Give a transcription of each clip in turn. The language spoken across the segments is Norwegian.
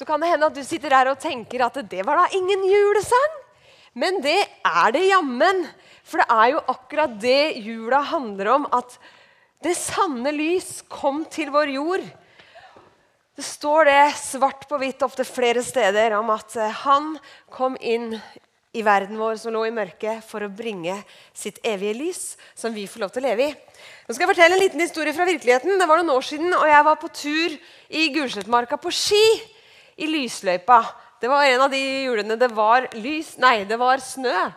så kan det hende at du sitter der og tenker at det var da ingen julesang. Men det er det jammen. For det er jo akkurat det jula handler om. At det sanne lys kom til vår jord. Det står det svart på hvitt ofte flere steder om at eh, han kom inn i verden vår som lå i mørket, for å bringe sitt evige lys, som vi får lov til å leve i. Nå skal jeg fortelle en liten historie fra virkeligheten. Det var noen år siden, og jeg var på tur i Gulslettmarka på ski i lysløypa. Det var en av de julene det var lys Nei, det var snø.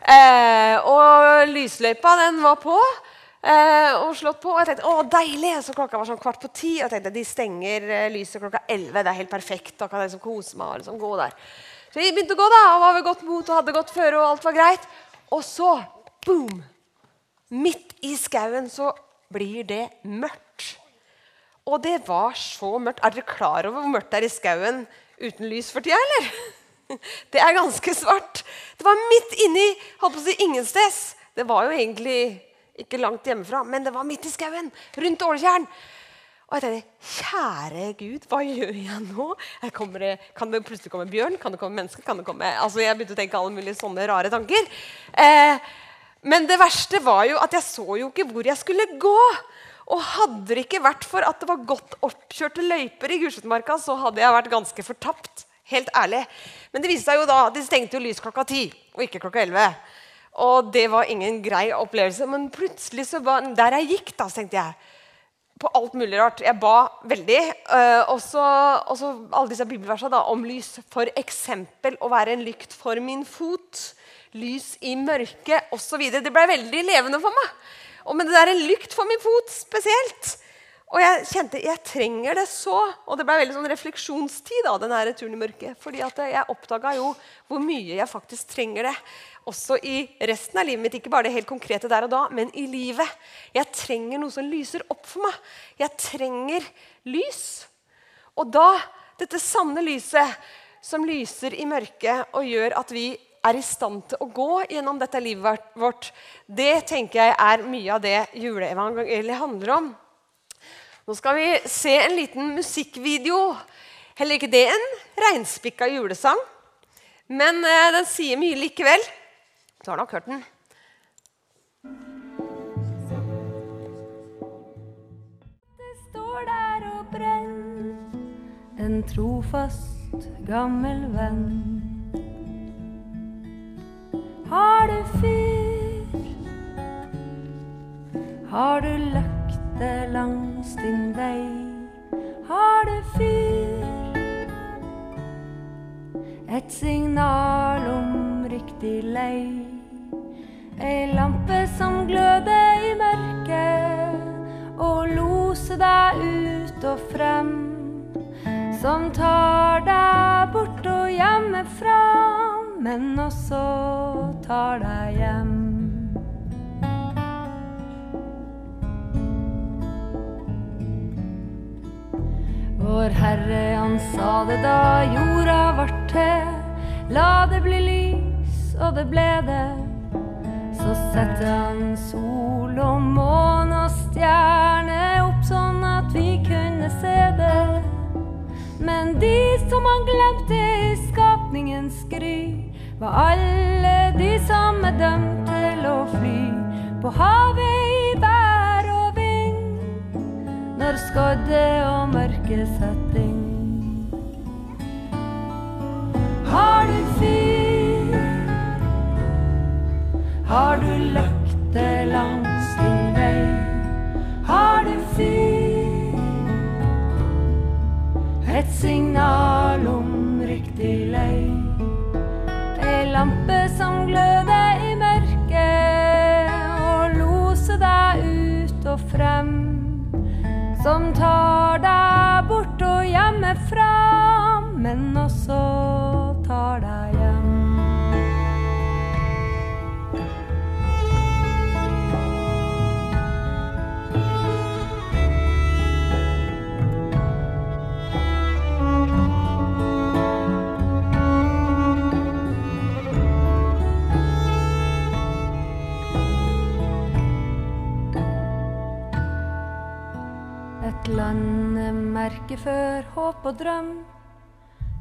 Eh, og lysløypa den var på. Eh, og slått på. Og jeg tenkte å deilig! Så klokka var sånn kvart på ti. Og jeg tenkte de stenger eh, lyset klokka elleve. Det er helt perfekt. Da kan jeg liksom kose meg og liksom gå der. Så vi begynte å gå, da, og var ved godt mot og hadde godt føre, og alt var greit. Og så, boom! Midt i skauen så blir det mørkt. Og det var så mørkt. Er dere klar over hvor mørkt det er i skauen uten lys for tida, eller? Det er ganske svart. Det var midt inni holdt på å si ingensteds. Det var jo egentlig ikke langt hjemmefra, men det var midt i skauen. Rundt Åletjern. Og jeg tenkte kjære Gud, hva gjør jeg nå? Kommer, kan det plutselig komme bjørn? Kan det komme mennesker? Kan det komme... Altså, jeg begynte å tenke alle mulige sånne rare tanker. Eh, men det verste var jo at jeg så jo ikke hvor jeg skulle gå. Og hadde det ikke vært for at det var godt oppkjørte løyper i Gulsetmarka, så hadde jeg vært ganske fortapt. Helt ærlig. Men det viste seg jo da, de stengte jo lys klokka ti, og ikke klokka elleve. Og det var ingen grei opplevelse. Men plutselig, så var, der jeg gikk, da, så tenkte jeg på alt mulig rart. Jeg ba veldig. Uh, og så alle disse bibelversene da, om lys. For eksempel å være en lykt for min fot. Lys i mørket osv. Det ble veldig levende for meg. Og men det der en lykt for min fot spesielt. Og jeg kjente jeg trenger det så. Og det ble veldig sånn refleksjonstid av denne turen i mørket. fordi jeg oppdaga jo hvor mye jeg faktisk trenger det også i resten av livet mitt. Ikke bare det helt konkrete der og da, men i livet. Jeg trenger noe som lyser opp for meg. Jeg trenger lys. Og da, dette sanne lyset som lyser i mørket og gjør at vi er i stand til å gå gjennom dette livet vårt, det tenker jeg er mye av det juleevangeliet handler om. Nå skal vi se en liten musikkvideo. Heller ikke det en reinspikka julesang. Men eh, den sier mye likevel. Du har nok hørt den. Det står der og brenner, en trofast, gammel venn. Har du fyr? Har du løkte langs din vei? Har du fyr? Et signal om riktig lei. Ei lampe som gløder i mørket og loser deg ut og frem. Som tar deg bort og hjemmefra, men også tar deg hjem. Vår Herre, han sa det da jorda vart til. La det bli lys, og det ble det. Så setter han sol og måne og stjerne opp sånn at vi kunne se det. Men de som han glemte i skapningens gry, var alle de som er dømt til å fly på havet i vær og vind når skodde og mørke setter inn. Har du fyr? Har du løkte langs din vei? Har du fyr? Et signal frem. Som tar deg bort og hjemmefra, men også landemerke før håp og drøm.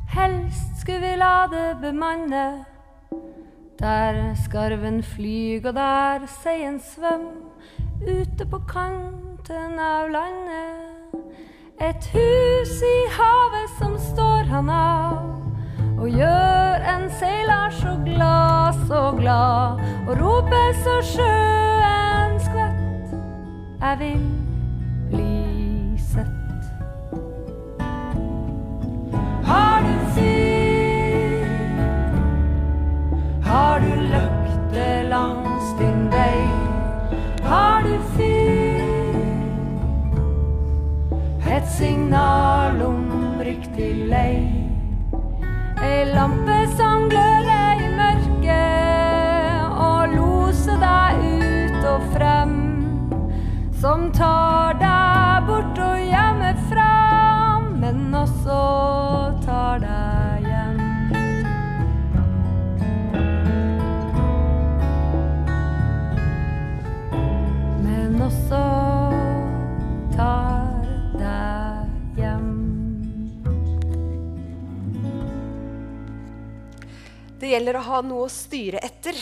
helst skulle vi la det bemanne. Der skarven flyg, og der seien svøm, ute på kanten av landet. Et hus i havet som står han av, og gjør en seiler så glad, så glad, og roper så sjøen skvett. Jeg vil Har du løkte langs din vei? Har du fyr? Et signal om riktig lei. Ei lampe som gløder i mørket og loser deg ut og frem. Som tar Det gjelder å ha noe å styre etter.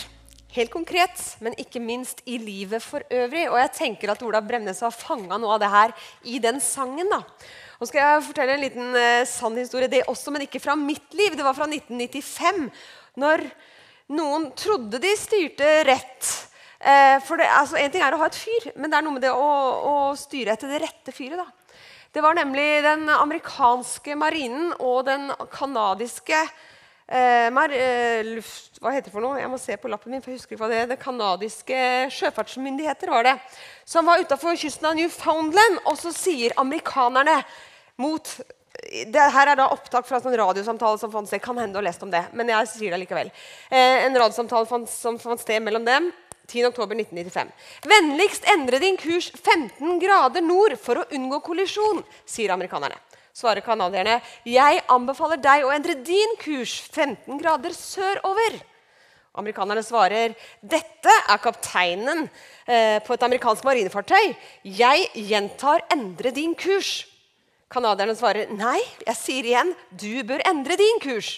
Helt konkret, men ikke minst i livet for øvrig. Og jeg tenker at Ola Bremnes har fanga noe av det her i den sangen. da. Nå skal jeg fortelle en liten eh, sann historie, det også, men ikke fra mitt liv. Det var fra 1995, når noen trodde de styrte rett. Eh, for det, altså, En ting er å ha et fyr, men det er noe med det å, å styre etter det rette fyret. da. Det var nemlig den amerikanske marinen og den kanadiske eh, mer, eh, luft, Hva heter det for noe? Jeg må se på lappen min, for jeg husker ikke hva det er. Det kanadiske sjøfartsmyndigheter var det. Som var utafor kysten av Newfoundland. Og så sier amerikanerne mot det her er da opptak fra en radiosamtale som fant sted. Kan hende du har lest om det, men jeg sier det likevel. Eh, en radiosamtale fant, som fant sted mellom dem 10.10.1995. Vennligst endre din kurs 15 grader nord for å unngå kollisjon, sier amerikanerne. Svarer canadierne. Jeg anbefaler deg å endre din kurs 15 grader sørover. Amerikanerne svarer dette er kapteinen eh, på et amerikansk marinefartøy. Jeg gjentar endre din kurs. Canadierne svarer nei, jeg sier igjen du bør endre din kurs.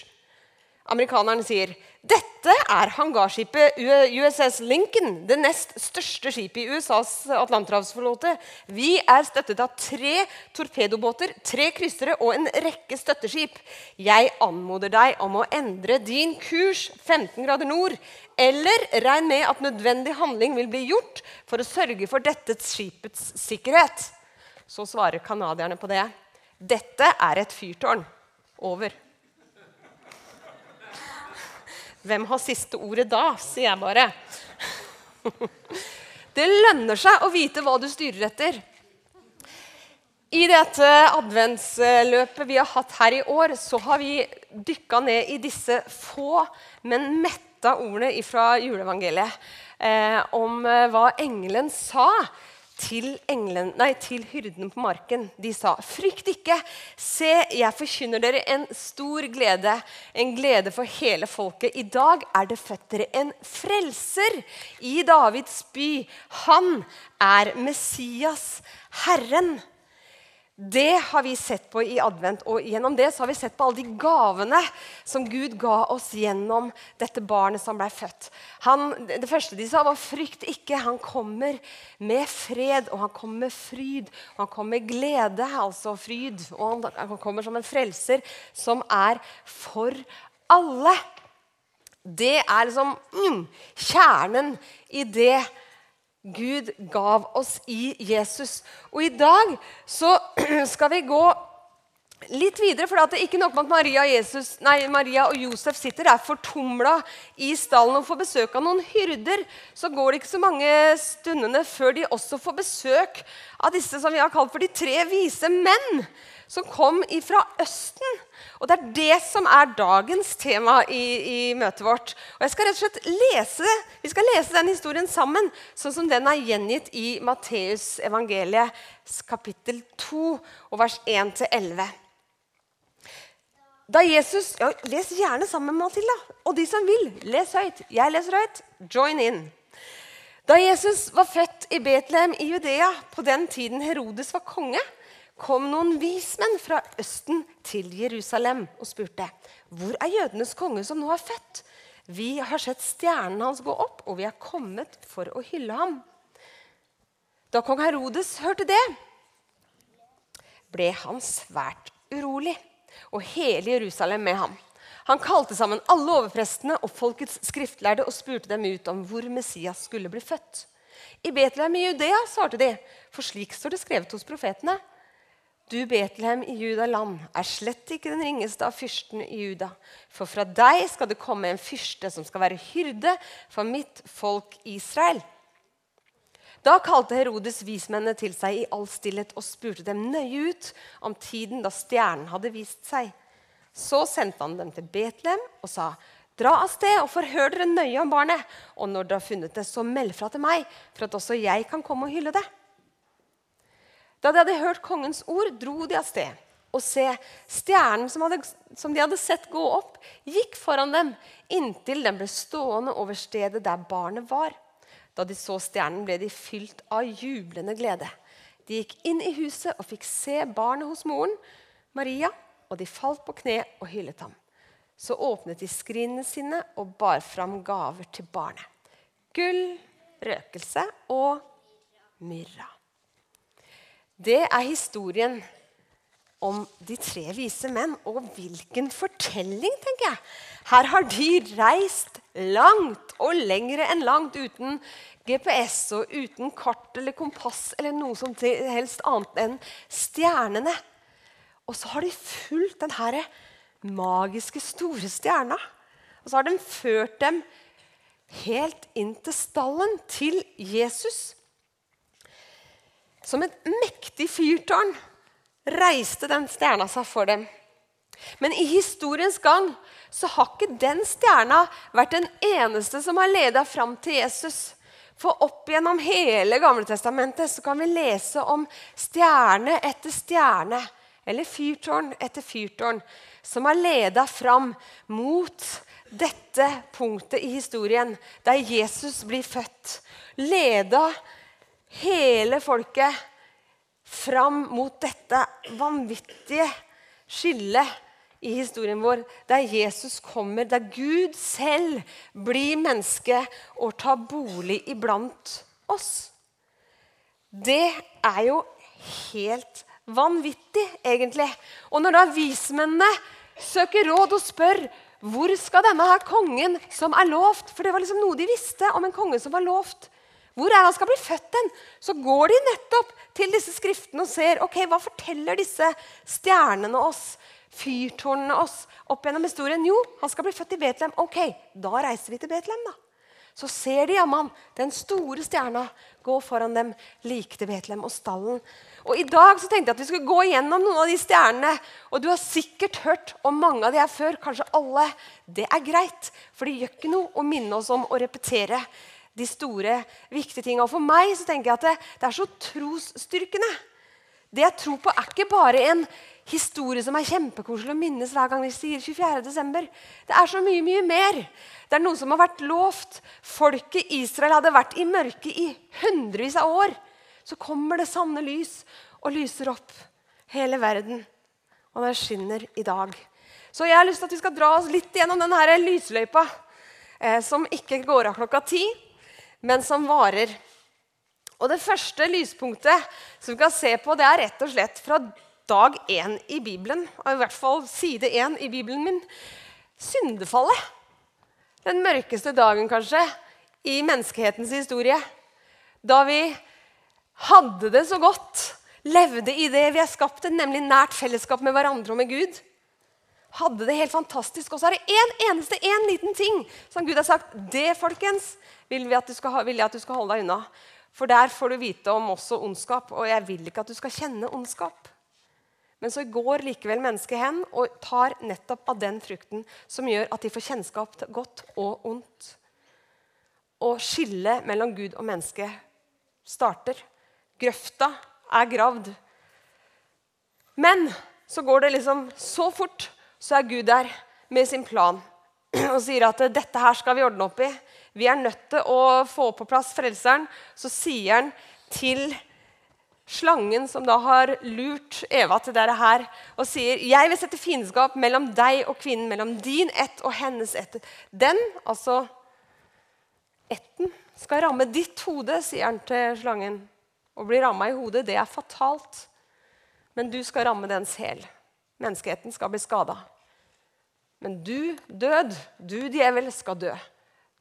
Amerikaneren sier dette er hangarskipet USS Lincoln, det nest største skipet i USAs atlanterhavsflåte. Vi er støttet av tre torpedobåter, tre kryssere og en rekke støtteskip. Jeg anmoder deg om å endre din kurs 15 grader nord, eller regn med at nødvendig handling vil bli gjort for å sørge for dette skipets sikkerhet. Så svarer canadierne på det. Dette er et fyrtårn. Over. Hvem har siste ordet da, sier jeg bare. Det lønner seg å vite hva du styrer etter. I dette adventsløpet vi har hatt her i år, så har vi dykka ned i disse få, men metta ordene fra juleevangeliet eh, om eh, hva engelen sa til, englen, nei, til hyrden på marken. De sa, 'Frykt ikke. Se, jeg forkynner dere en stor glede, en glede for hele folket.' 'I dag er det født dere en frelser i Davids by.' 'Han er Messias, Herren.' Det har vi sett på i advent, og gjennom det har vi sett på alle de gavene som Gud ga oss gjennom dette barnet som ble født. Han, det første de sa, var 'frykt ikke'. Han kommer med fred, og han kommer med fryd. Og han kommer med glede, altså fryd. Og han kommer som en frelser som er for alle. Det er liksom mm, kjernen i det Gud gav oss i Jesus. Og i dag så skal vi gå litt videre. For det er ikke nok med at Maria, Jesus, nei, Maria og Josef sitter der fortumla i stallen og får besøk av noen hyrder. Så går det ikke så mange stundene før de også får besøk av disse som vi har kalt for de tre vise menn. Som kom fra Østen. Og Det er det som er dagens tema i, i, møtet vårt. Og jeg skal rett og slett lese, Vi skal lese den historien sammen, sånn som den er gjengitt i Matteus evangeliet kapittel 2, og vers 1-11. Da Jesus, ja, Les gjerne sammen med Matilda. Og de som vil, les høyt. Jeg leser høyt. Join in. Da Jesus var født i Betlehem i Judea, på den tiden Herodes var konge, kom noen vismenn fra Østen til Jerusalem og spurte hvor er jødenes konge som nå er født. Vi har sett stjernen hans gå opp, og vi er kommet for å hylle ham. Da kong Herodes hørte det, ble han svært urolig, og hele Jerusalem med ham. Han kalte sammen alle overprestene og folkets skriftlærde og spurte dem ut om hvor Messias skulle bli født. I Betlehem i Judea, svarte de, for slik står det skrevet hos profetene. Du, Betlehem i Judaland, er slett ikke den ringeste av fyrstene i Juda. For fra deg skal det komme en fyrste som skal være hyrde for mitt folk Israel. Da kalte Herodes vismennene til seg i all stillhet og spurte dem nøye ut om tiden da stjernen hadde vist seg. Så sendte han dem til Betlehem og sa, Dra av sted og forhør dere nøye om barnet, og når dere har funnet det, så meld fra til meg, for at også jeg kan komme og hylle det. Da de hadde hørt kongens ord, dro de av sted. Og se, stjernen som, hadde, som, de hadde sett gå opp, gikk foran dem inntil den ble stående over stedet der barnet var. Da de så stjernen, ble de fylt av jublende glede. De gikk inn i huset og fikk se barnet hos moren, Maria, og de falt på kne og hyllet ham. Så åpnet de skrinene sine og bar fram gaver til barnet. Gull, røkelse og myrra. Det er historien om de tre vise menn. Og hvilken fortelling, tenker jeg. Her har de reist langt og lengre enn langt uten GPS og uten kart eller kompass eller noe som helst annet enn stjernene. Og så har de fulgt den her magiske, store stjerna. Og så har de ført dem helt inn til stallen, til Jesus. Som et mektig fyrtårn reiste den stjerna seg for dem. Men i historiens gang så har ikke den stjerna vært den eneste som har leda fram til Jesus. For opp gjennom hele Gamletestamentet så kan vi lese om stjerne etter stjerne, eller fyrtårn etter fyrtårn, som har leda fram mot dette punktet i historien, der Jesus blir født. Leda hele folket fram mot dette vanvittige skillet i historien vår, der Jesus kommer, der Gud selv blir menneske og tar bolig iblant oss. Det er jo helt vanvittig, egentlig. Og når da vismennene søker råd og spør hvor skal denne her kongen som er lovt For det var liksom noe de visste om en konge som var lovt. Hvor er han skal bli født hen? Så går de nettopp til disse skriftene og ser ok, hva forteller disse stjernene oss, fyrtårnene oss, opp gjennom historien. Jo, han skal bli født i Betlehem. Ok, da reiser vi til Betlehem, da. Så ser de jammen den store stjerna gå foran dem like til Betlehem og stallen. Og I dag så tenkte jeg at vi skulle gå gjennom noen av de stjernene. Og du har sikkert hørt om mange av de her før. Kanskje alle. Det er greit, for det gjør ikke noe å minne oss om å repetere de store, viktige tingene. Og for meg så tenker jeg at det, det er så trosstyrkende. Det jeg tror på, er ikke bare en historie som er kjempekoselig å minnes hver gang vi sier 24. desember. Det er så mye, mye mer. Det er noe som har vært lovt. Folket Israel hadde vært i mørket i hundrevis av år. Så kommer det sanne lys og lyser opp hele verden. Og det skinner i dag. Så jeg har lyst til at vi skal dra oss litt gjennom denne lysløypa eh, som ikke går av klokka ti men som varer. Og Det første lyspunktet som vi kan se på, det er rett og slett fra dag én i Bibelen. Og I hvert fall side én i Bibelen min. Syndefallet. Den mørkeste dagen, kanskje, i menneskehetens historie. Da vi hadde det så godt, levde i det vi er skapt til, nemlig nært fellesskap med hverandre og med Gud. Hadde det helt fantastisk. Og så er det én en eneste en liten ting som Gud har sagt. Det, folkens, vil, vi skal, vil jeg at du skal holde deg unna. For der får du vite om også ondskap, og jeg vil ikke at du skal kjenne ondskap. Men så går likevel mennesket hen og tar nettopp av den frukten som gjør at de får kjennskap til godt og ondt. Og skillet mellom Gud og menneske starter. Grøfta er gravd. Men så går det liksom så fort, så er Gud der med sin plan og sier at dette her skal vi ordne opp i. Vi er nødt til å få på plass Frelseren. Så sier han til slangen som da har lurt Eva til dette her, og sier jeg vil sette fiendskap mellom deg og kvinnen, mellom din ett og hennes ett. Den, altså etten, skal ramme ditt hode, sier han til slangen. Å bli ramma i hodet, det er fatalt. Men du skal ramme dens hæl. Menneskeheten skal bli skada. Men du, død, du djevel, skal dø.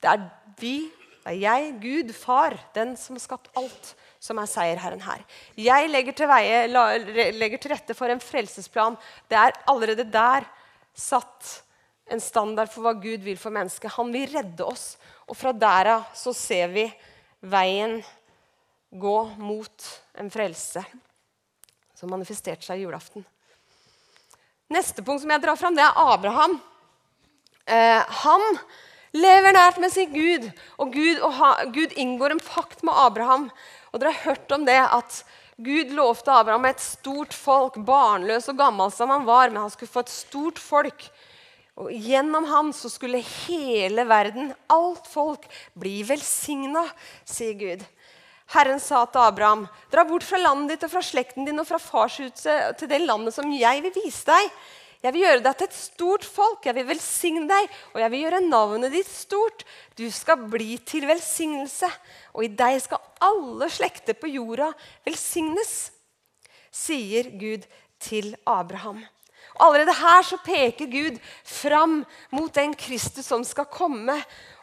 Det er vi, det er jeg, Gud, Far, den som har skapt alt, som er seierherren her. Jeg legger til, veie, legger til rette for en frelsesplan. Det er allerede der satt en standard for hva Gud vil for mennesket. Han vil redde oss. Og fra der av så ser vi veien gå mot en frelse som manifesterte seg i julaften. Neste punkt som jeg drar fram, det er Abraham. Eh, han lever nært med sin Gud, og Gud, og ha, Gud, inngår en pakt med Abraham. Og Dere har hørt om det at Gud lovte Abraham et stort folk, barnløs og gammel som han var, men han skulle få et stort folk. Og Gjennom ham så skulle hele verden, alt folk, bli velsigna, sier Gud. Herren sa til Abraham, dra bort fra landet ditt og fra slekten din og fra farshuset til det landet som jeg vil vise deg. Jeg vil gjøre deg til et stort folk, jeg vil velsigne deg, og jeg vil gjøre navnet ditt stort. Du skal bli til velsignelse, og i deg skal alle slekter på jorda velsignes, sier Gud til Abraham. Allerede her så peker Gud fram mot den Kristus som skal komme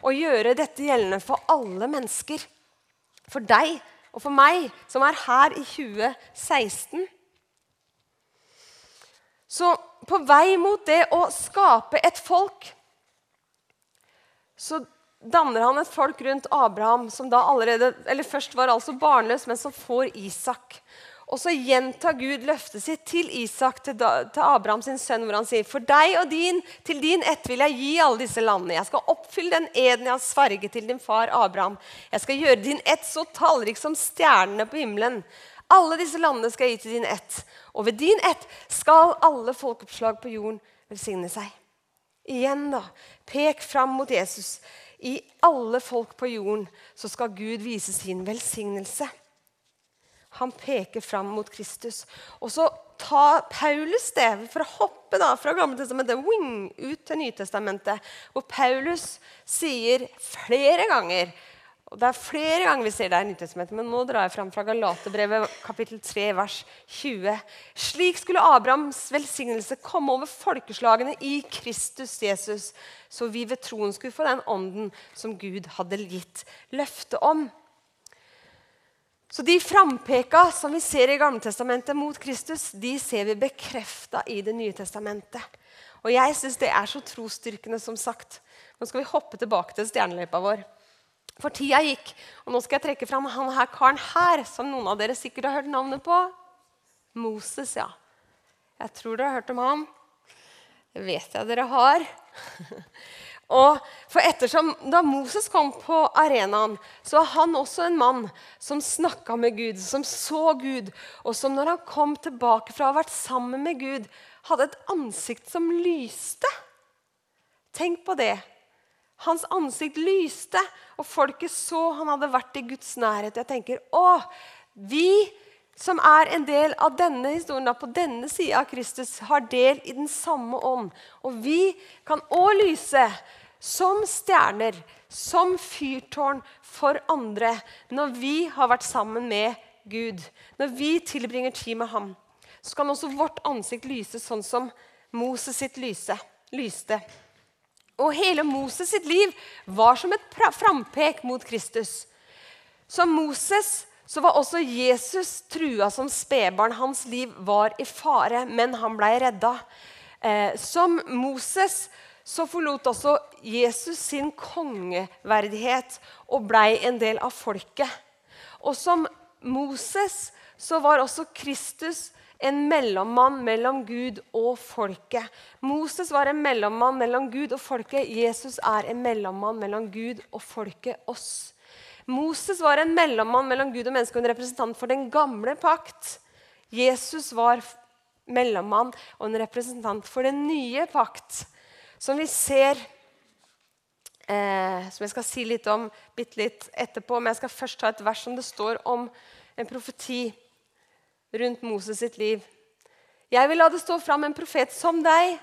og gjøre dette gjeldende for alle mennesker for deg og for meg som er her i 2016. Så på vei mot det å skape et folk så danner han et folk rundt Abraham, som da allerede, eller først var altså barnløs, men som får Isak. Og så gjentar Gud løftet sitt til Isak, til, til Abraham sin sønn, hvor han sier For deg og din, til din ett vil jeg gi alle disse landene. Jeg skal oppfylle den eden jeg har sverget til din far Abraham. Jeg skal gjøre din ett så tallrik som stjernene på himmelen. Alle disse landene skal jeg gi til din ett. Og ved din ett skal alle folkeoppslag på jorden velsigne seg. Igjen, da. Pek fram mot Jesus. I alle folk på jorden så skal Gud vise sin velsignelse. Han peker fram mot Kristus. Og så tar Paulus det for å hoppe da fra Gammeltestamentet ut til Nytestamentet. Og Paulus sier flere ganger og Det er flere ganger vi ser det i Nyttestamentet, men nå drar jeg fram fra Galaterbrevet kapittel 3, vers 20. Slik skulle Abrahams velsignelse komme over folkeslagene i Kristus Jesus, så vi ved troen skulle få den ånden som Gud hadde gitt løfte om. Så de frampeka som vi ser i Gamletestamentet mot Kristus, de ser vi bekrefta i Det nye testamentet. Og jeg syns det er så trosstyrkende, som sagt. Nå skal vi hoppe tilbake til stjerneløypa vår. For tida gikk, og nå skal jeg trekke fram han her karen her, som noen av dere sikkert har hørt navnet på. Moses, ja. Jeg tror dere har hørt om ham. Det vet jeg dere har. Og for ettersom Da Moses kom på arenaen, så var han også en mann som snakka med Gud, som så Gud, og som når han kom tilbake fra å ha vært sammen med Gud, hadde et ansikt som lyste. Tenk på det. Hans ansikt lyste, og folket så han hadde vært i Guds nærhet. Jeg tenker, å, vi som er en del av denne historien, på denne sida av Kristus, har del i den samme ånd. Og vi kan òg lyse som stjerner, som fyrtårn for andre når vi har vært sammen med Gud. Når vi tilbringer tid med ham, så kan også vårt ansikt lyse sånn som Moses sitt lyse, lyste. Og hele Moses sitt liv var som et frampek mot Kristus. Som Moses så var også Jesus trua som spedbarn. Hans liv var i fare, men han ble redda. Eh, som Moses så forlot også Jesus sin kongeverdighet og blei en del av folket. Og som Moses så var også Kristus en mellommann mellom Gud og folket. Moses var en mellommann mellom Gud og folket. Jesus er en mellommann mellom Gud og folket, oss. Moses var en mellommann mellom Gud og mennesket og en representant for den gamle pakt. Jesus var mellommann og en representant for den nye pakt, som vi ser eh, Som jeg skal si litt om bitte litt etterpå, men jeg skal først ta et vers som det står om en profeti rundt Moses sitt liv. Jeg vil la det stå fram en profet som deg,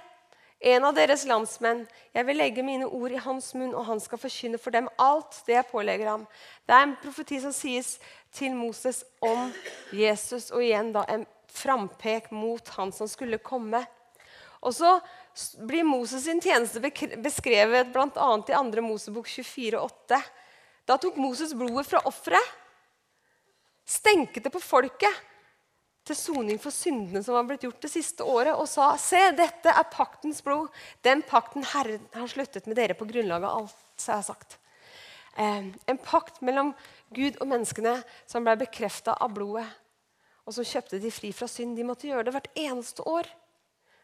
en av deres landsmenn. Jeg vil legge mine ord i hans munn, og han skal forkynne for dem alt det jeg pålegger ham. Det er en profeti som sies til Moses om Jesus, og igjen da en frampek mot han som skulle komme. Og så blir Moses sin tjeneste beskrevet bl.a. i 2. Mosebok 24,8. Da tok Moses blodet fra offeret, stenket det på folket til soning for syndene som var blitt gjort det siste året, og sa se, dette er paktens blod, den pakten Herren har sluttet med dere på grunnlag av alt som jeg har sagt. Eh, en pakt mellom Gud og menneskene som ble bekrefta av blodet, og som kjøpte de fri fra synd. De måtte gjøre det hvert eneste år.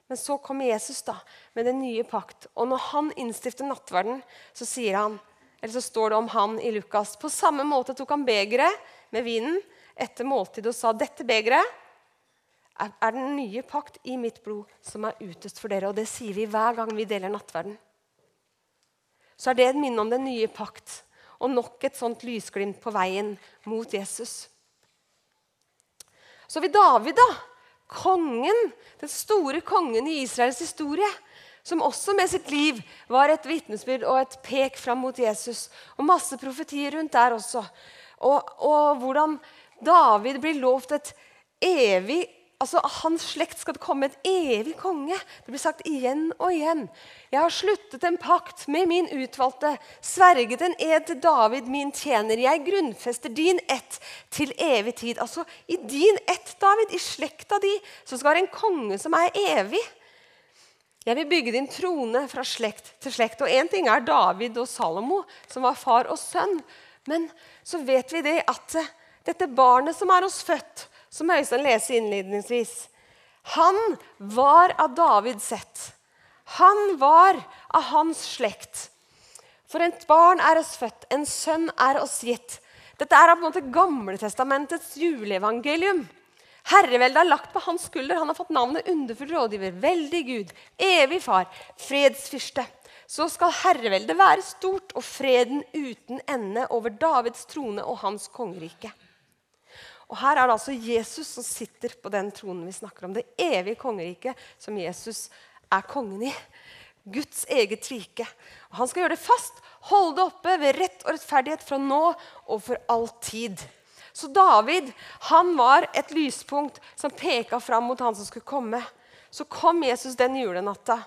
Men så kommer Jesus da, med den nye pakt. Og når han innstifter nattverden, så, han, så står det om han i Lukas. På samme måte tok han begeret med vinen etter måltidet og sa dette begeret er den nye pakt i mitt blod som er utøst for dere. Og det sier vi hver gang vi deler nattverden. Så er det et minne om den nye pakt og nok et sånt lysglimt på veien mot Jesus. Så vil vi David, da. Kongen, den store kongen i Israels historie. Som også med sitt liv var et vitnesbyrd og et pek fram mot Jesus. Og masse profetier rundt der også. Og, og hvordan David blir lovt et evig altså, Av hans slekt skal det komme et evig konge. Det blir sagt igjen og igjen. Jeg har sluttet en pakt med min utvalgte, sverget en ed til David, min tjener. Jeg grunnfester din ett til evig tid. Altså, I din ett, David, i slekta di, så skal det en konge som er evig. Jeg vil bygge din trone fra slekt til slekt. Og Én ting er David og Salomo, som var far og sønn. Men så vet vi det at dette barnet som er oss født, som Øystein leser innledningsvis. Han var av Davids sett. Han var av hans slekt. For et barn er oss født, en sønn er oss gitt. Dette er på en måte Gamletestamentets juleevangelium. Herreveldet er lagt på hans skulder. Han har fått navnet underfull rådgiver, veldig Gud, evig far, fredsfyrste. Så skal herreveldet være stort og freden uten ende over Davids trone og hans kongerike. Og Her er det altså Jesus som sitter på den tronen vi snakker om. Det evige kongeriket som Jesus er kongen i. Guds eget rike. Og Han skal gjøre det fast, holde det oppe ved rett og rettferdighet fra nå og for all tid. Så David han var et lyspunkt som peka fram mot han som skulle komme. Så kom Jesus den julenatta.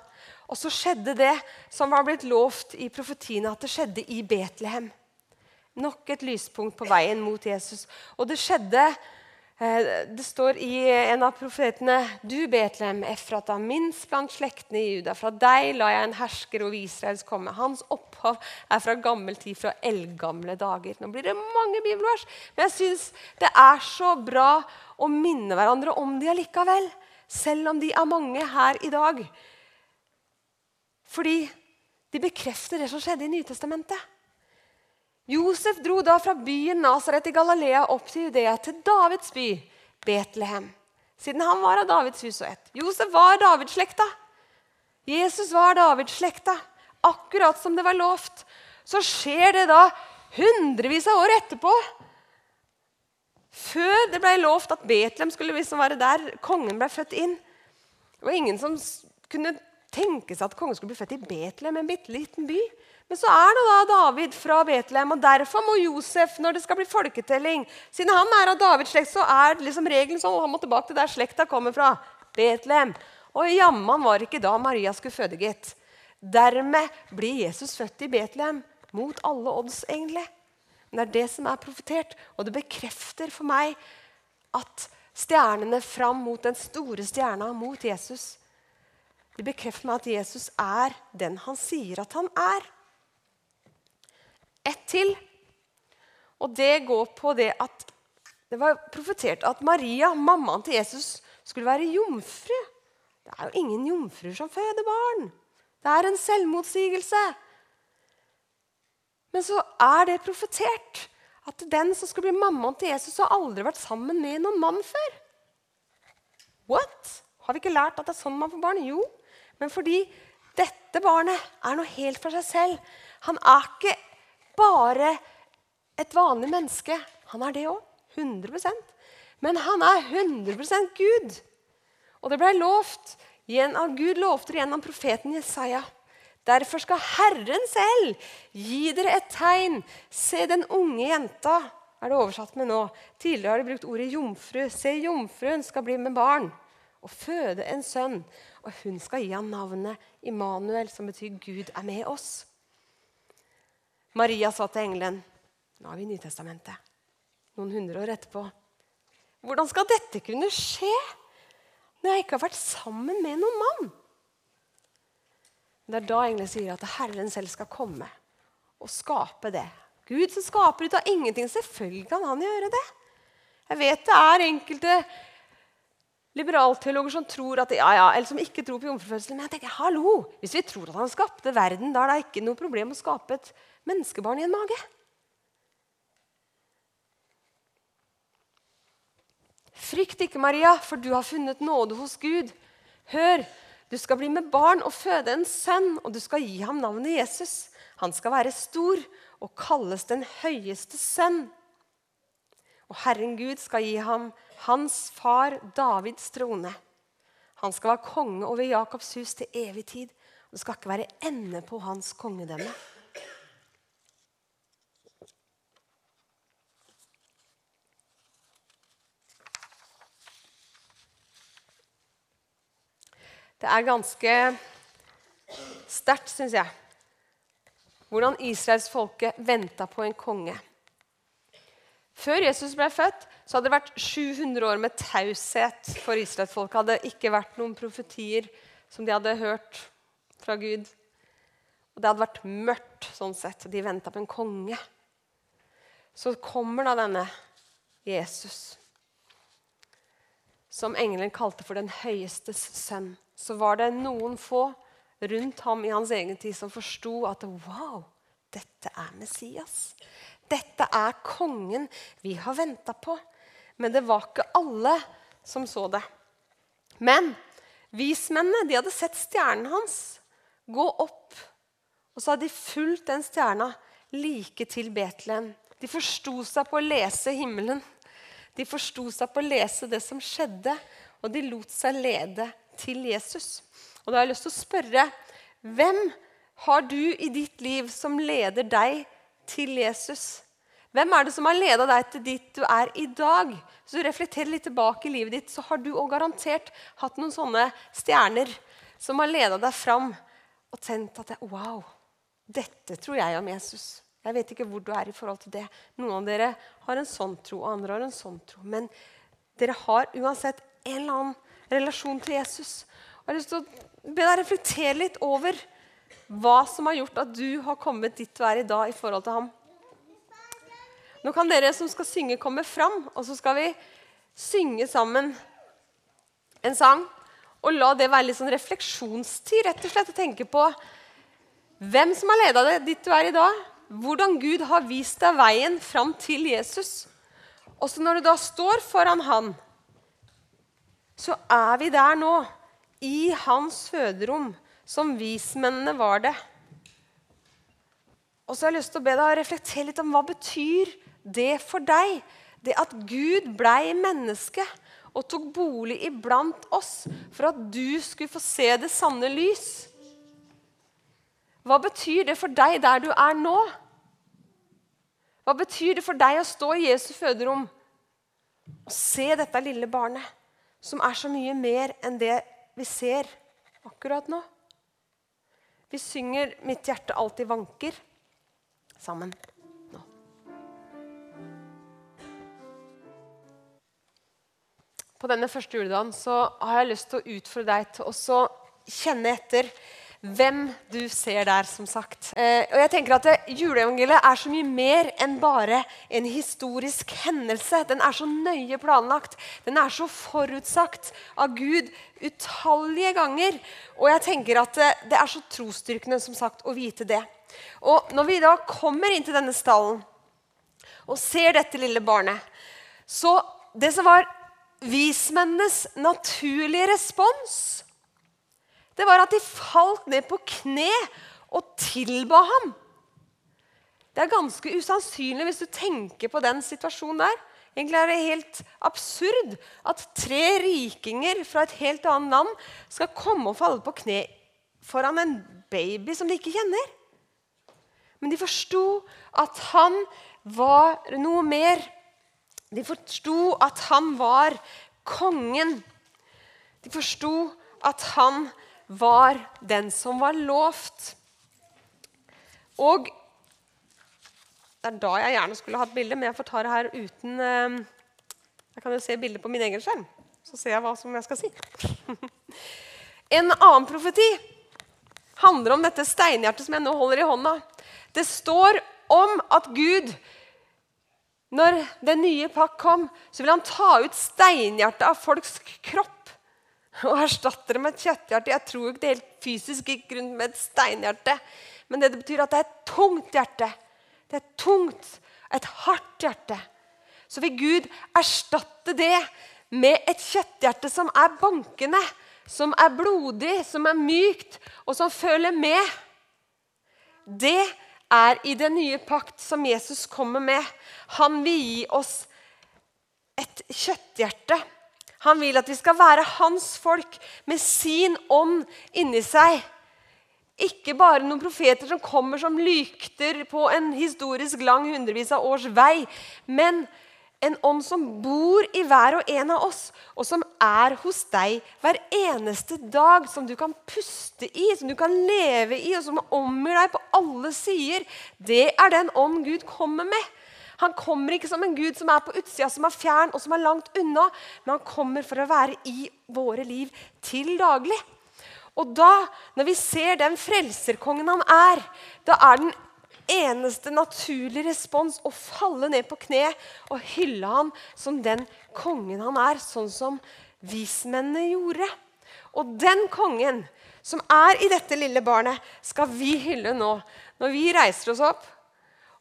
Og så skjedde det som var blitt lovt i profetiene, at det skjedde i Betlehem. Nok et lyspunkt på veien mot Jesus. Og det skjedde eh, Det står i en av profetene Du, Betlehem, Efrata, minst blant slektene i Juda. Fra deg la jeg en hersker over Israels komme. Hans opphav er fra gammel tid, fra eldgamle dager. Nå blir det mange bibelvers, men jeg syns det er så bra å minne hverandre om de allikevel. Selv om de er mange her i dag. Fordi de bekrefter det som skjedde i Nytestamentet. Josef dro da fra byen Nasaret i Galilea opp til Judea, til Davids by, Betlehem. Siden han var av Davids hus og ett. Josef var Davids-slekta. Jesus var Davids-slekta. Akkurat som det var lovt. Så skjer det da hundrevis av år etterpå. Før det ble lovt at Betlehem skulle liksom være der kongen ble født inn. Det var ingen som kunne tenke seg at kongen skulle bli født i Betlehem, en bitte liten by. Men så er det da David fra Betlehem, og derfor må Josef, når det skal bli folketelling Siden han er av Davids slekt, så er liksom regelen sånn han må tilbake til der slekta kommer fra. Betlehem. Og jammen var ikke da Maria skulle føde, gitt. Dermed blir Jesus født i Betlehem. Mot alle odds, egentlig. Men det er det som er profetert, og det bekrefter for meg at stjernene fram mot den store stjerna, mot Jesus, de bekrefter meg at Jesus er den han sier at han er ett til. Og det går på det at det var profetert at Maria, mammaen til Jesus, skulle være jomfru. Det er jo ingen jomfruer som føder barn. Det er en selvmotsigelse. Men så er det profetert at den som skulle bli mammaen til Jesus, har aldri vært sammen med noen mann før. What? Har vi ikke lært at det er sånn man får barn? Jo, men fordi dette barnet er noe helt for seg selv. Han er ikke bare et vanlig menneske. Han er det òg. 100% Men han er 100% Gud. Og det ble lovt Gud lovte det gjennom profeten Jesaja. Derfor skal Herren selv gi dere et tegn. Se den unge jenta, er det oversatt med nå. Tidligere har de brukt ordet jomfru. Se, jomfruen skal bli med barn og føde en sønn. Og hun skal gi ham navnet Immanuel, som betyr Gud er med oss. Maria sa til engelen Nå er vi i Nytestamentet. Noen hundre år etterpå. Hvordan skal dette kunne skje når jeg ikke har vært sammen med noen mann? Det er da engelen sier at Herren selv skal komme og skape det. Gud som skaper ut av ingenting. Selvfølgelig kan han gjøre det. Jeg vet det er enkelte liberalteologer som tror at, ja, ja, eller som ikke tror på jomfrufødselen. Men jeg tenker, hallo, hvis vi tror at han skapte verden, da er det ikke noe problem å skape et menneskebarn i en mage. Frykt ikke, Maria, for du har funnet nåde hos Gud. Hør, du skal bli med barn og føde en sønn, og du skal gi ham navnet Jesus. Han skal være stor og kalles den høyeste sønn. Og Herren Gud skal gi ham hans far Davids trone. Han skal være konge over Jakobs hus til evig tid. Det skal ikke være ende på hans kongedømme. Det er ganske sterkt, syns jeg, hvordan israelsfolket venta på en konge. Før Jesus ble født, så hadde det vært 700 år med taushet for israelsfolket. hadde ikke vært noen profetier som de hadde hørt fra Gud. Og det hadde vært mørkt sånn sett. De venta på en konge. Så kommer da denne Jesus, som engelen kalte for den høyestes sønn så var det noen få rundt ham i hans egen tid som forsto at wow, dette er Messias. Dette er kongen vi har venta på. Men det var ikke alle som så det. Men vismennene de hadde sett stjernen hans gå opp. Og så hadde de fulgt den stjerna like til Betlehem. De forsto seg på å lese himmelen. De forsto seg på å lese det som skjedde, og de lot seg lede til Jesus. Og da har jeg lyst til å spørre hvem har du i ditt liv som leder deg til Jesus? Hvem er det som har leda deg til dit du er i dag? Så du reflekterer litt tilbake i livet ditt, så har du òg garantert hatt noen sånne stjerner som har leda deg fram og tent at det, Wow, dette tror jeg om Jesus. Jeg vet ikke hvor du er i forhold til det. Noen av dere har en sånn tro, og andre har en sånn tro. Men dere har uansett en eller annen relasjon til Jesus. Jeg har lyst til å be deg reflektere litt over hva som har gjort at du har kommet dit du er i dag i forhold til ham. Nå kan dere som skal synge, komme fram, og så skal vi synge sammen en sang. Og la det være litt sånn refleksjonstid, rett og slett, å tenke på hvem som har leda deg dit du er i dag. Hvordan Gud har vist deg veien fram til Jesus. Og så når du da står foran Han, så er vi der nå, i hans føderom, som vismennene var det. Og så har jeg lyst til å be deg å reflektere litt om hva betyr det for deg? Det at Gud blei menneske og tok bolig iblant oss for at du skulle få se det sanne lys. Hva betyr det for deg der du er nå? Hva betyr det for deg å stå i Jesu føderom og se dette lille barnet? Som er så mye mer enn det vi ser akkurat nå. Vi synger 'Mitt hjerte alltid vanker' sammen nå. På denne første juledagen så har jeg lyst til å utfordre deg til å kjenne etter hvem du ser der, som sagt. Eh, og jeg tenker at Juleevangeliet er så mye mer enn bare en historisk hendelse. Den er så nøye planlagt. Den er så forutsagt av Gud utallige ganger. Og jeg tenker at det, det er så trosstyrkende som sagt, å vite det. Og når vi da kommer inn til denne stallen og ser dette lille barnet, så det som var vismennenes naturlige respons det var at de falt ned på kne og tilba ham. Det er ganske usannsynlig hvis du tenker på den situasjonen der. Egentlig er det helt absurd at tre rikinger fra et helt annet land skal komme og falle på kne foran en baby som de ikke kjenner. Men de forsto at han var noe mer. De forsto at han var kongen. De forsto at han var den som var lovt. Og det er da jeg gjerne skulle hatt bilde, men jeg får ta det her uten eh, Jeg kan jo se bildet på min egen skjerm, så ser jeg hva som jeg skal si. en annen profeti handler om dette steinhjertet som jeg nå holder i hånda. Det står om at Gud, når den nye pakk kom, så vil han ta ut steinhjertet av folks kropp og erstatter det med et kjøtthjerte. Jeg tror ikke det helt fysisk gikk rundt med et steinhjerte, men det betyr at det er et tungt hjerte. Det er tungt, et hardt hjerte. Så vil Gud erstatte det med et kjøtthjerte som er bankende, som er blodig, som er mykt, og som føler med. Det er i den nye pakt som Jesus kommer med. Han vil gi oss et kjøtthjerte. Han vil at vi skal være hans folk med sin ånd inni seg. Ikke bare noen profeter som kommer som lykter på en historisk lang hundrevis av års vei, men en ånd som bor i hver og en av oss, og som er hos deg hver eneste dag, som du kan puste i, som du kan leve i, og som omgir deg på alle sider. Det er den ånd Gud kommer med. Han kommer ikke som en Gud som er på utsida, som er fjern og som er langt unna, men han kommer for å være i våre liv til daglig. Og da, når vi ser den frelserkongen han er, da er den eneste naturlige respons å falle ned på kne og hylle han som den kongen han er, sånn som vismennene gjorde. Og den kongen som er i dette lille barnet, skal vi hylle nå. Når vi reiser oss opp,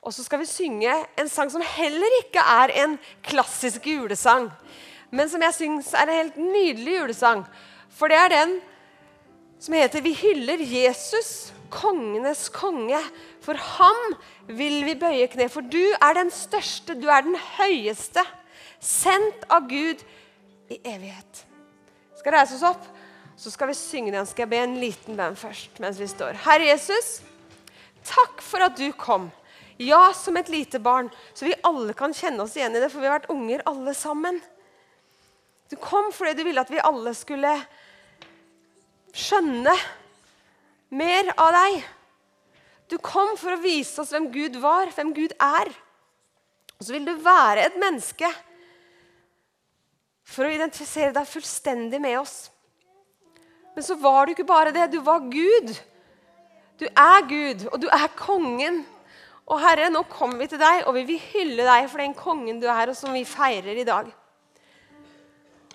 og så skal vi synge en sang som heller ikke er en klassisk julesang, men som jeg syns er en helt nydelig julesang. For det er den som heter 'Vi hyller Jesus, kongenes konge'. For ham vil vi bøye kne. For du er den største, du er den høyeste, sendt av Gud i evighet. Vi skal reise oss opp, så skal vi synge den. Skal jeg be en liten bønn først mens vi står. Herre Jesus, takk for at du kom. Ja, som et lite barn, så vi alle kan kjenne oss igjen i det, for vi har vært unger alle sammen. Du kom fordi du ville at vi alle skulle skjønne mer av deg. Du kom for å vise oss hvem Gud var, hvem Gud er. Og så vil du være et menneske for å identifisere deg fullstendig med oss. Men så var du ikke bare det. Du var Gud. Du er Gud, og du er kongen. Og Herre, nå kommer vi til deg, og vi vil hylle deg for den kongen du er, og som vi feirer i dag.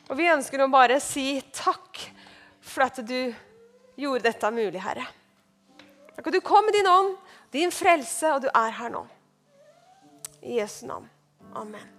Og vi ønsker å bare si takk for at du gjorde dette mulig, Herre. Takk at du kom med din ånd, din frelse, og du er her nå. I Jesu navn. Amen.